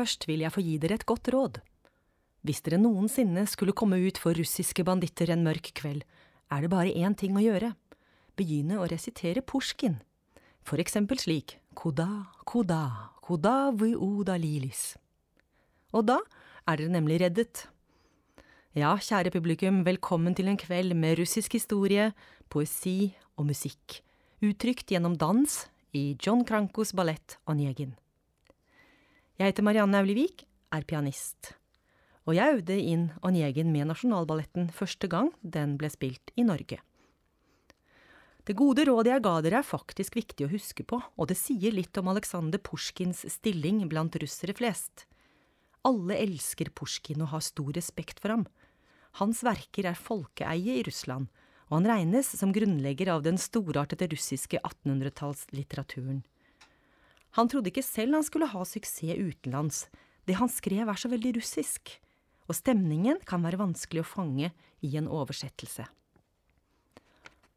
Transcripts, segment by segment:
først vil jeg få gi dere et godt råd. Hvis dere noensinne skulle komme ut for russiske banditter en mørk kveld, er det bare én ting å gjøre. Begynne å resitere Pusjkin. For eksempel slik Koda, koda, koda vi oda lilis. Og da er dere nemlig reddet. Ja, kjære publikum, velkommen til en kveld med russisk historie, poesi og musikk, uttrykt gjennom dans i John Krankos ballett Onegin. Jeg heter Marianne Aulivik, er pianist, og jeg øvde inn Onegin med Nasjonalballetten første gang den ble spilt i Norge. Det gode rådet jeg ga dere er faktisk viktig å huske på, og det sier litt om Aleksandr Pushkins stilling blant russere flest. Alle elsker Pushkin og har stor respekt for ham. Hans verker er folkeeie i Russland, og han regnes som grunnlegger av den storartede russiske 1800-tallslitteraturen. Han trodde ikke selv han skulle ha suksess utenlands, det han skrev er så veldig russisk, og stemningen kan være vanskelig å fange i en oversettelse.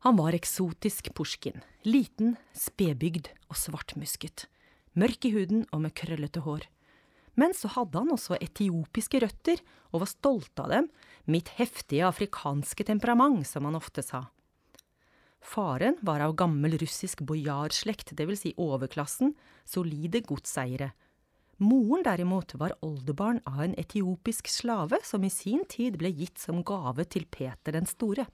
Han var eksotisk Pusjkin, liten, spedbygd og svartmusket, mørk i huden og med krøllete hår. Men så hadde han også etiopiske røtter, og var stolt av dem, mitt heftige afrikanske temperament, som han ofte sa. Faren var av gammel russisk bojarslekt, vil si overklassen, solide godseiere. Moren derimot var oldebarn av en etiopisk slave som i sin tid ble gitt som gave til Peter den store.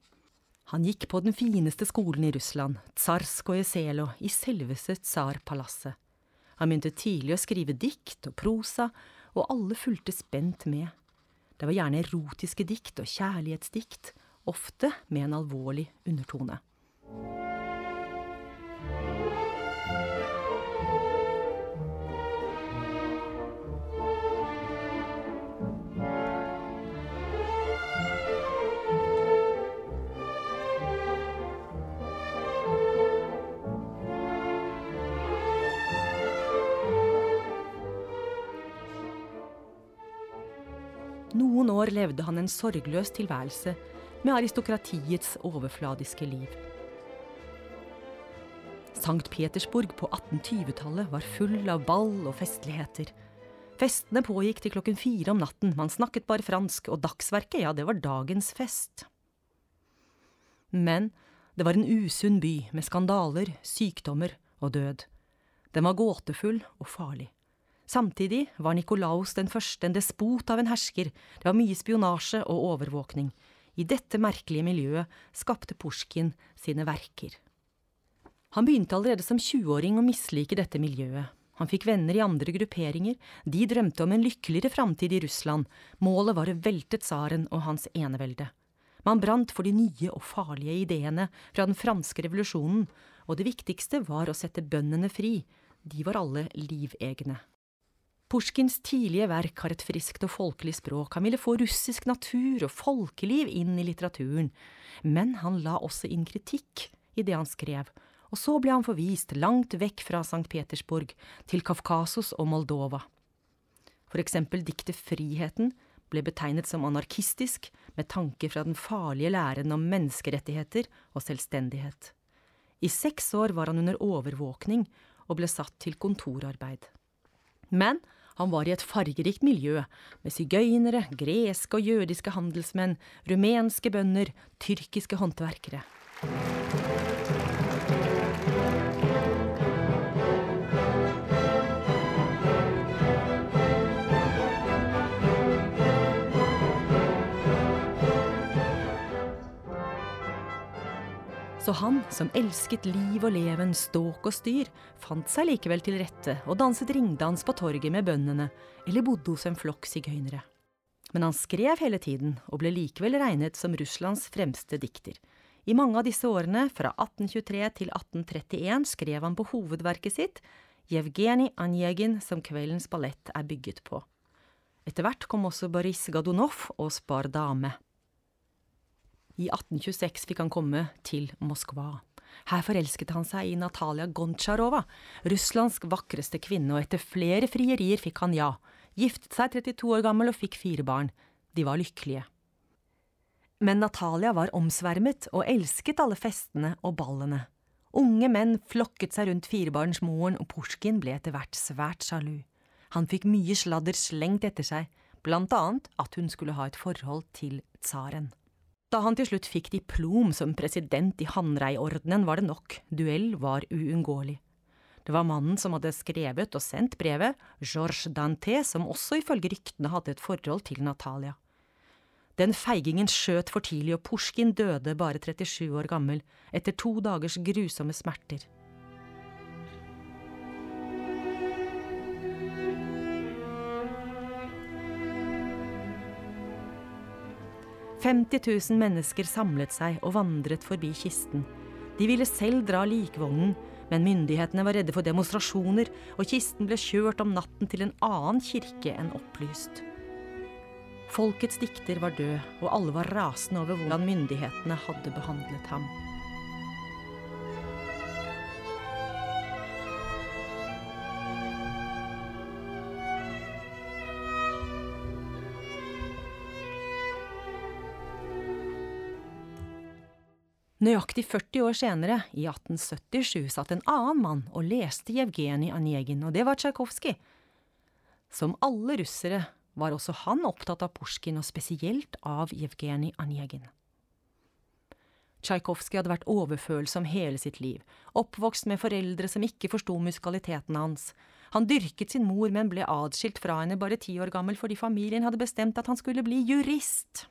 Han gikk på den fineste skolen i Russland, Tsarskoje Selo, i selveste tsarpalasset. Han begynte tidlig å skrive dikt og prosa, og alle fulgte spent med. Det var gjerne erotiske dikt og kjærlighetsdikt, ofte med en alvorlig undertone. Noen år levde han en sorgløs tilværelse med aristokratiets overfladiske liv. Sankt Petersburg på 1820-tallet var full av ball og festligheter. Festene pågikk til klokken fire om natten, man snakket bare fransk, og dagsverket, ja, det var dagens fest. Men det var en usunn by med skandaler, sykdommer og død. Den var gåtefull og farlig. Samtidig var Nikolaus den første en despot av en hersker, det var mye spionasje og overvåkning. I dette merkelige miljøet skapte Pusjkin sine verker. Han begynte allerede som 20-åring å mislike dette miljøet. Han fikk venner i andre grupperinger, de drømte om en lykkeligere framtid i Russland, målet var å velte tsaren og hans enevelde. Man brant for de nye og farlige ideene fra den franske revolusjonen, og det viktigste var å sette bøndene fri, de var alle livegne. Pusjkins tidlige verk har et friskt og folkelig språk, han ville få russisk natur og folkeliv inn i litteraturen, men han la også inn kritikk i det han skrev, og så ble han forvist langt vekk fra St. Petersburg, til Kafkasos og Moldova. For eksempel diktet Friheten ble betegnet som anarkistisk, med tanke fra den farlige læren om menneskerettigheter og selvstendighet. I seks år var han under overvåkning og ble satt til kontorarbeid. Men han var i et fargerikt miljø, med sigøynere, greske og jødiske handelsmenn, rumenske bønder, tyrkiske håndverkere. Så han, som elsket liv og leven, ståk og styr, fant seg likevel til rette og danset ringdans på torget med bøndene, eller bodde hos en flokk sigøynere. Men han skrev hele tiden, og ble likevel regnet som Russlands fremste dikter. I mange av disse årene, fra 1823 til 1831, skrev han på hovedverket sitt, Jevgenij Anjegin, som kveldens ballett er bygget på. Etter hvert kom også Boris Gadunov og Spar Dame. I 1826 fikk han komme til Moskva. Her forelsket han seg i Natalia Gontsjarova, Russlands vakreste kvinne, og etter flere frierier fikk han ja, giftet seg 32 år gammel og fikk fire barn. De var lykkelige. Men Natalia var omsvermet og elsket alle festene og ballene. Unge menn flokket seg rundt firebarnsmoren, og Pusjkin ble etter hvert svært sjalu. Han fikk mye sladder slengt etter seg, blant annet at hun skulle ha et forhold til tsaren. Da han til slutt fikk diplom som president i Hanreiordenen, var det nok, duell var uunngåelig. Det var mannen som hadde skrevet og sendt brevet, Georges Dante, som også ifølge ryktene hadde et forhold til Natalia. Den feigingen skjøt for tidlig, og Pusjkin døde bare 37 år gammel, etter to dagers grusomme smerter. 50 000 mennesker samlet seg og vandret forbi kisten. De ville selv dra likvognen, men myndighetene var redde for demonstrasjoner, og kisten ble kjørt om natten til en annen kirke enn opplyst. Folkets dikter var død, og alle var rasende over hvordan myndighetene hadde behandlet ham. Nøyaktig 40 år senere, i 1877, satt en annen mann og leste Jevgenij Anjegin, og det var Tsjajkovskij. Som alle russere var også han opptatt av Pusjkin, og spesielt av Jevgenij Anjegin. Tsjajkovskij hadde vært overfølsom hele sitt liv, oppvokst med foreldre som ikke forsto musikaliteten hans. Han dyrket sin mor, men ble adskilt fra henne bare ti år gammel fordi familien hadde bestemt at han skulle bli jurist.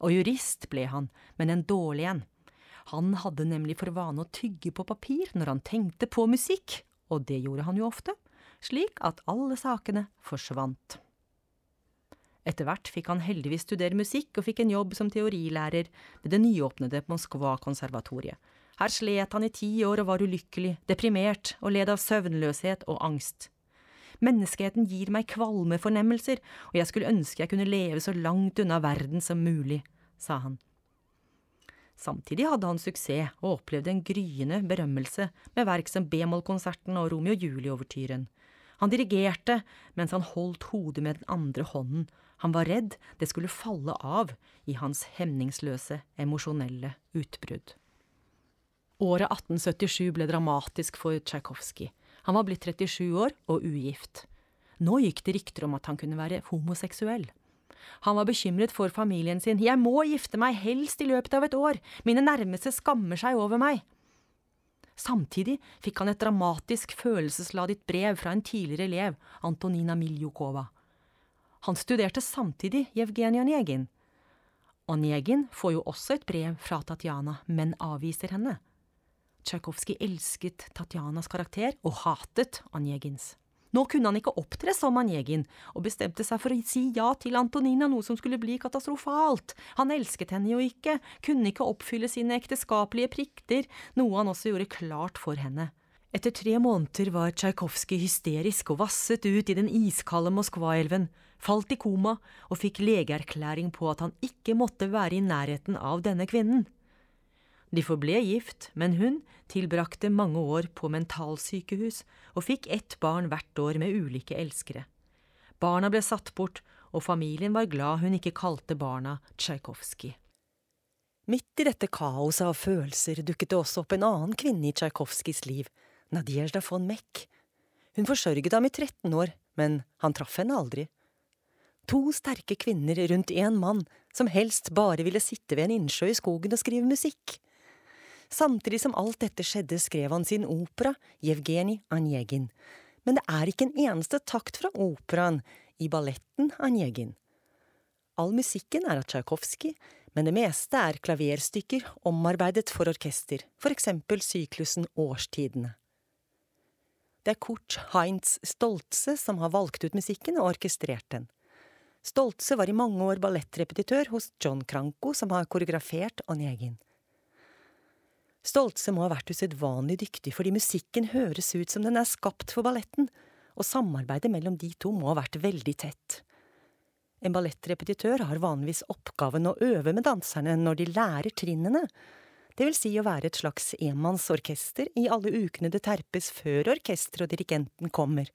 Og jurist ble han, men en dårlig en. Han hadde nemlig for vane å tygge på papir når han tenkte på musikk, og det gjorde han jo ofte, slik at alle sakene forsvant. Etter hvert fikk han heldigvis studere musikk og fikk en jobb som teorilærer ved det nyåpnede Moskva-konservatoriet. Her slet han i ti år og var ulykkelig, deprimert og led av søvnløshet og angst. Menneskeheten gir meg kvalmefornemmelser, og jeg skulle ønske jeg kunne leve så langt unna verden som mulig, sa han. Samtidig hadde han suksess og opplevde en gryende berømmelse med verk som B-mollkonserten og Romeo Julie-overtyren. Han dirigerte mens han holdt hodet med den andre hånden, han var redd det skulle falle av i hans hemningsløse, emosjonelle utbrudd. Året 1877 ble dramatisk for Tsjajkovskij. Han var blitt 37 år og ugift. Nå gikk det rykter om at han kunne være homoseksuell. Han var bekymret for familien sin. Jeg må gifte meg, helst i løpet av et år. Mine nærmeste skammer seg over meg. Samtidig fikk han et dramatisk følelsesladet brev fra en tidligere elev, Antonina Miljukova. Han studerte samtidig Jevgenij Onjegin. Onjegin får jo også et brev fra Tatjana, men avviser henne. Tsjajkovskij elsket Tatjanas karakter og hatet Onjegins. Nå kunne han ikke opptre som Manjegin, og bestemte seg for å si ja til Antonina, noe som skulle bli katastrofalt. Han elsket henne jo ikke, kunne ikke oppfylle sine ekteskapelige plikter, noe han også gjorde klart for henne. Etter tre måneder var Tsjajkovskij hysterisk og vasset ut i den iskalde Moskva-elven, falt i koma og fikk legeerklæring på at han ikke måtte være i nærheten av denne kvinnen. De forble gift, men hun tilbrakte mange år på mentalsykehus og fikk ett barn hvert år med ulike elskere. Barna ble satt bort, og familien var glad hun ikke kalte barna Tsjajkovskij. Midt i dette kaoset av følelser dukket det også opp en annen kvinne i Tsjajkovskijs liv, Nadjezjda von Meck. Hun forsørget ham i 13 år, men han traff henne aldri. To sterke kvinner rundt én mann, som helst bare ville sitte ved en innsjø i skogen og skrive musikk. Samtidig som alt dette skjedde, skrev han sin opera, Jevgenij Anjegin. Men det er ikke en eneste takt fra operaen i balletten Anjegin. All musikken er av Tsjajkovskij, men det meste er klaverstykker omarbeidet for orkester, for eksempel syklusen Årstidene. Det er Kurt Heinz Stoltze som har valgt ut musikken og orkestrert den. Stoltze var i mange år ballettrepetitør hos John Kranko, som har koreografert Onegin. Stoltze må ha vært usedvanlig dyktig fordi musikken høres ut som den er skapt for balletten, og samarbeidet mellom de to må ha vært veldig tett. En ballettrepetitør har vanligvis oppgaven å øve med danserne når de lærer trinnene, det vil si å være et slags enmannsorkester i alle ukene det terpes før orkesteret og dirigenten kommer,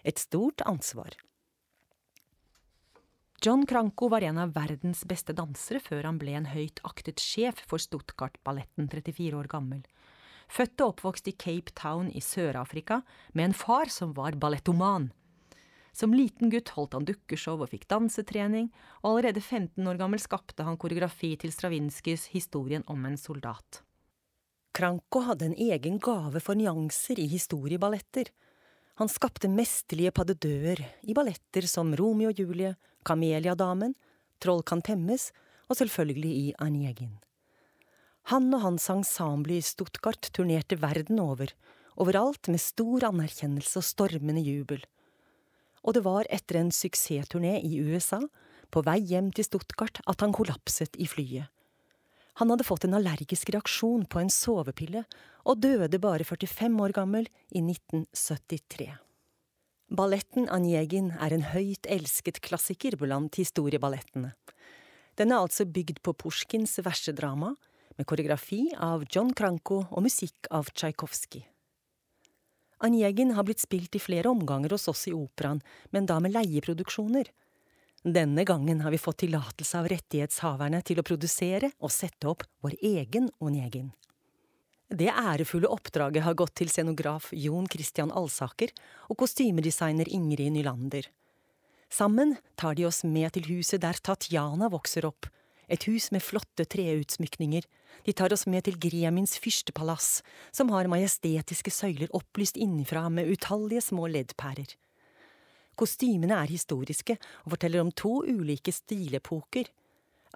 et stort ansvar. John Kranko var en av verdens beste dansere før han ble en høyt aktet sjef for Stuttgart-balletten 34 år gammel. Født og oppvokst i Cape Town i Sør-Afrika med en far som var ballettoman. Som liten gutt holdt han dukkeshow og fikk dansetrening, og allerede 15 år gammel skapte han koreografi til Stravinskys Historien om en soldat. Kranko hadde en egen gave for nyanser i historieballetter. Han skapte mesterlige padedøer i balletter som Romeo og Julie, Kameliadamen, Troll kan temmes og selvfølgelig i Anjegin. Han og hans ensemble i Stuttgart turnerte verden over, overalt med stor anerkjennelse og stormende jubel og det var etter en suksessturné i USA, på vei hjem til Stuttgart, at han kollapset i flyet. Han hadde fått en allergisk reaksjon på en sovepille, og døde bare 45 år gammel i 1973. Balletten Anjegin er en høyt elsket klassiker blant historieballettene. Den er altså bygd på Pusjkins versedrama, med koreografi av John Kranko og musikk av Tsjajkovskij. Anjegin har blitt spilt i flere omganger hos oss i operaen, men da med leieproduksjoner. Denne gangen har vi fått tillatelse av rettighetshaverne til å produsere og sette opp vår egen Onjegin. Det ærefulle oppdraget har gått til scenograf Jon Christian Alsaker og kostymedesigner Ingrid Nylander. Sammen tar de oss med til huset der Tatjana vokser opp, et hus med flotte treutsmykninger, de tar oss med til Gremins fyrstepalass, som har majestetiske søyler opplyst innenfra med utallige små leddpærer. Kostymene er historiske og forteller om to ulike stilepoker.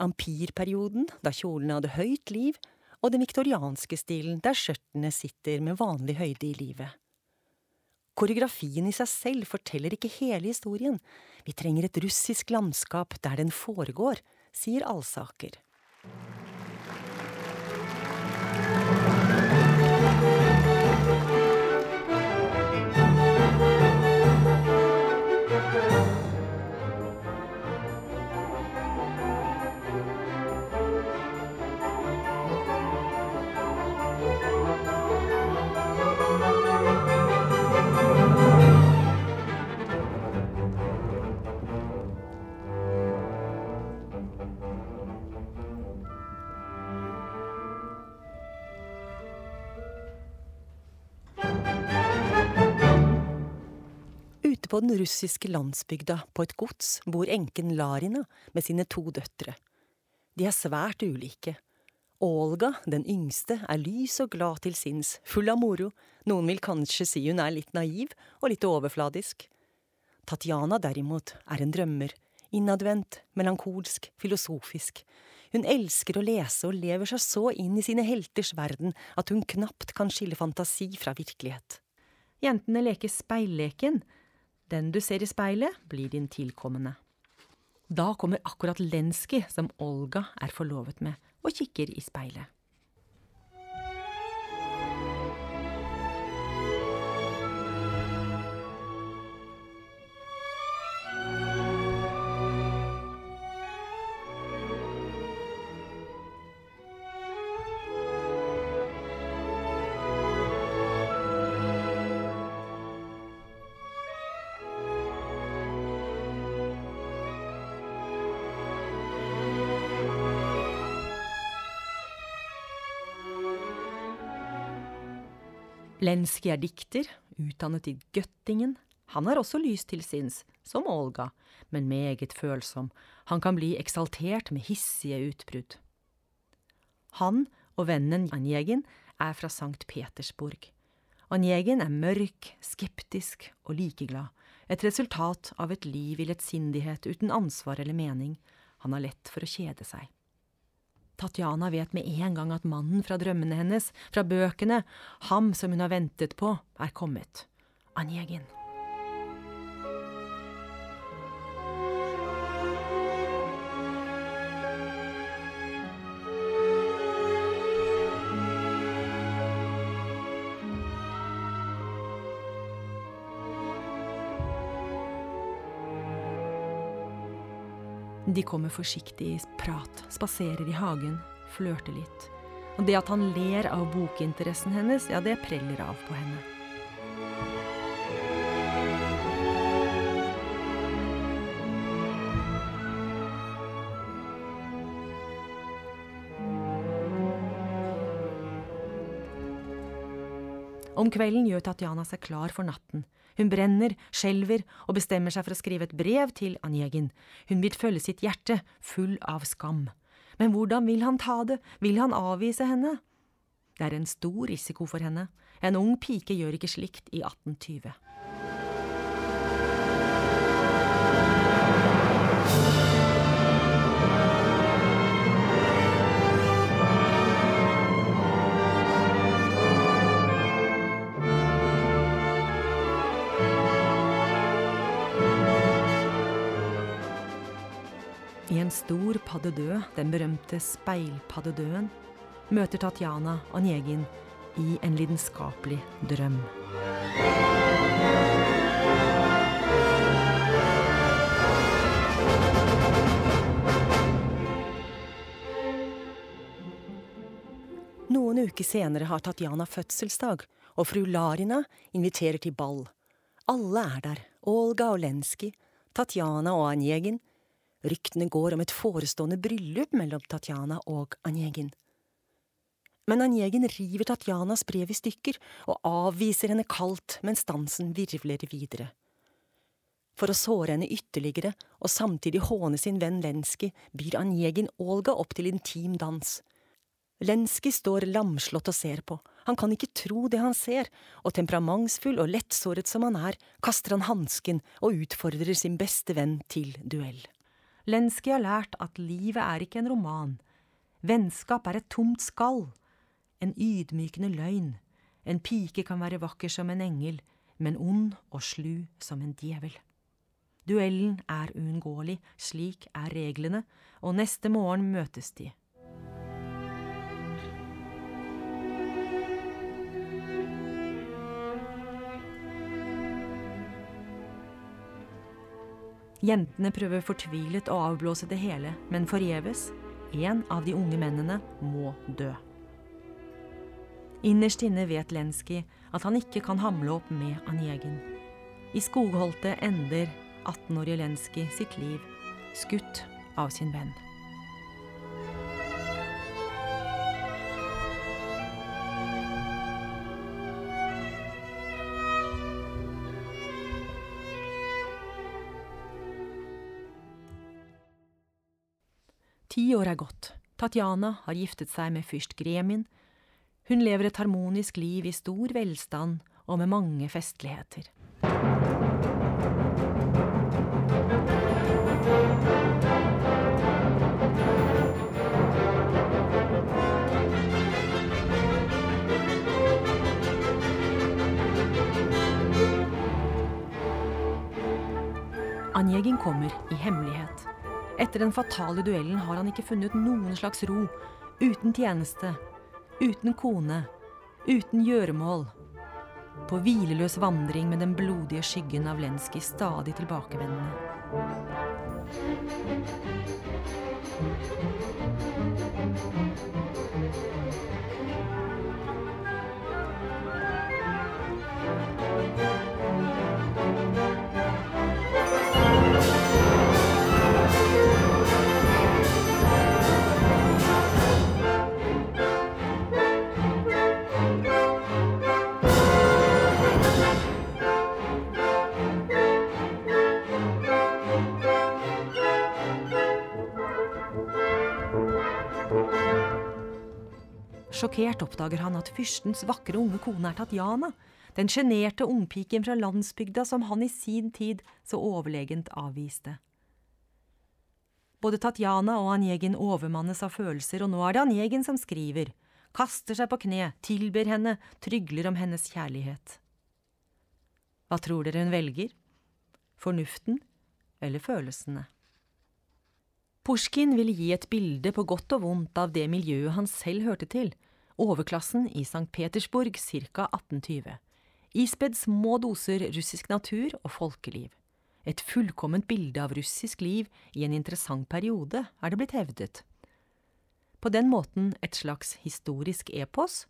Ampirperioden, da kjolene hadde høyt liv, og den viktorianske stilen, der skjørtene sitter med vanlig høyde i livet. Koreografien i seg selv forteller ikke hele historien, vi trenger et russisk landskap der den foregår, sier Alsaker. På den russiske landsbygda, på et gods, bor enken Larina med sine to døtre. De er svært ulike. Olga, den yngste, er lys og glad til sinns, full av moro, noen vil kanskje si hun er litt naiv og litt overfladisk. Tatjana derimot er en drømmer, innadvendt, melankolsk, filosofisk. Hun elsker å lese og lever seg så inn i sine helters verden at hun knapt kan skille fantasi fra virkelighet. Jentene leker speilleken, den du ser i speilet, blir din tilkommende. Da kommer akkurat Lenski, som Olga er forlovet med, og kikker i speilet. Lenski er dikter, utdannet i Göttingen. Han har også lys til sinns, som Olga, men meget følsom. Han kan bli eksaltert med hissige utbrudd. Han og vennen Anjegin er fra Sankt Petersburg. Anjegin er mørk, skeptisk og likeglad, et resultat av et liv i lettsindighet uten ansvar eller mening. Han har lett for å kjede seg. Tatjana vet med en gang at mannen fra drømmene hennes, fra bøkene, ham som hun har ventet på, er kommet. Anjegin. De kommer forsiktig i prat, spaserer i hagen, flørter litt. Og det at han ler av bokinteressen hennes, ja, det preller av på henne. Om kvelden gjør Tatjana seg klar for natten. Hun brenner, skjelver og bestemmer seg for å skrive et brev til Anjegin. Hun vil følge sitt hjerte, full av skam. Men hvordan vil han ta det, vil han avvise henne? Det er en stor risiko for henne. En ung pike gjør ikke slikt i 1820. stor paddedød, den berømte speilpaddedøden, møter Tatjana Onjegin i en lidenskapelig drøm. Noen uker senere har Tatjana fødselsdag, og fru Larina inviterer til ball. Alle er der, Olga og Lenski, Tatjana og Anjegin. Ryktene går om et forestående bryllup mellom Tatjana og Anjegin. Men Anjegin river Tatjanas brev i stykker og avviser henne kaldt mens dansen virvler videre. For å såre henne ytterligere og samtidig håne sin venn Lenski, byr Anjegin Olga opp til intim dans. Lenski står lamslått og ser på, han kan ikke tro det han ser, og temperamentsfull og lettsåret som han er, kaster han hansken og utfordrer sin beste venn til duell. Lenski har lært at livet er ikke en roman. Vennskap er et tomt skall. En ydmykende løgn. En pike kan være vakker som en engel, men ond og slu som en djevel. Duellen er uunngåelig, slik er reglene, og neste morgen møtes de. Jentene prøver fortvilet å avblåse det hele, men forgjeves. En av de unge mennene må dø. Innerst inne vet Lenski at han ikke kan hamle opp med Anjegin. I skogholtet ender 18-årige Lenski sitt liv, skutt av sin venn. Ti år er gått. Tatjana har giftet seg med fyrst Gremin. Hun lever et harmonisk liv i stor velstand og med mange festligheter. Anjegin kommer i hemmelighet. Etter den fatale duellen har han ikke funnet noen slags ro. Uten tjeneste, uten kone, uten gjøremål. På hvileløs vandring med den blodige skyggen av Lenski stadig tilbakevendende. Sjokkert oppdager han at fyrstens vakre unge kone er Tatjana, den sjenerte ungpiken fra landsbygda som han i sin tid så overlegent avviste. Både Tatjana og Anjegin overmannes av følelser, og nå er det Anjegin som skriver, kaster seg på kne, tilber henne, trygler om hennes kjærlighet. Hva tror dere hun velger? Fornuften eller følelsene? Pushkin ville gi et bilde på godt og vondt av det miljøet han selv hørte til, overklassen i St. Petersburg ca. 1820. Ispedd små doser russisk natur og folkeliv. Et fullkomment bilde av russisk liv i en interessant periode, er det blitt hevdet. På den måten et slags historisk epos,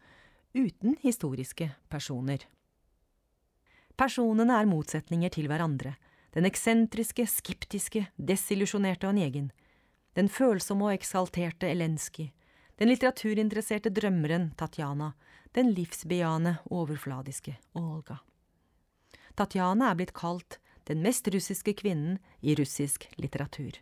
uten historiske personer. Personene er motsetninger til hverandre. Den eksentriske, skeptiske, desillusjonerte Onegin. Den følsomme og eksalterte Elenskij Den litteraturinteresserte drømmeren Tatjana, den livsbejaende, overfladiske Olga. Tatjana er blitt kalt den mest russiske kvinnen i russisk litteratur.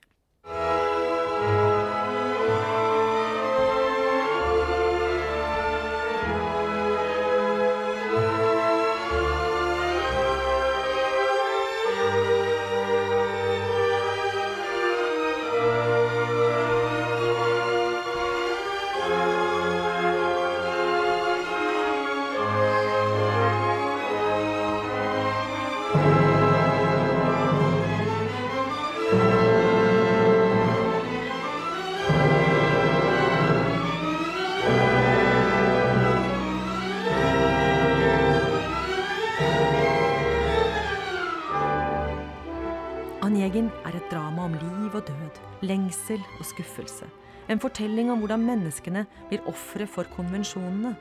Lengsel og skuffelse. En fortelling om hvordan menneskene blir ofre for konvensjonene.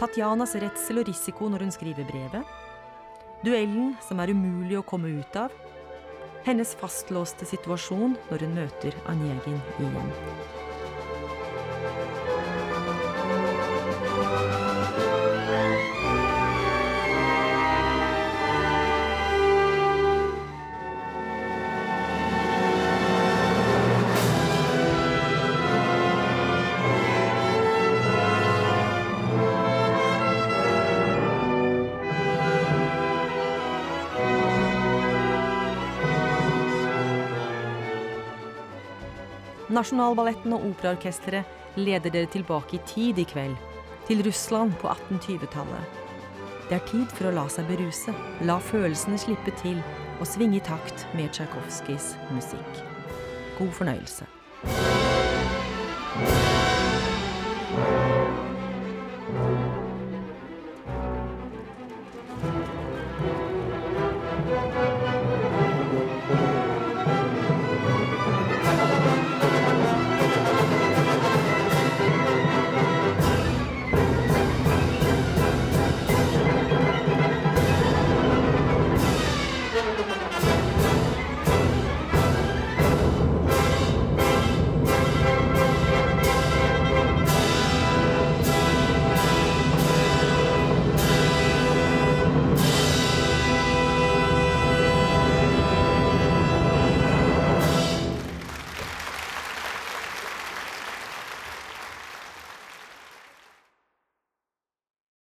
Tatjanas redsel og risiko når hun skriver brevet. Duellen som er umulig å komme ut av. Hennes fastlåste situasjon når hun møter Anjegin igjen. Nasjonalballetten og Operaorkesteret leder dere tilbake i tid i kveld, til Russland på 1820-tallet. Det er tid for å la seg beruse, la følelsene slippe til og svinge i takt med Tsjajkovskijs musikk. God fornøyelse.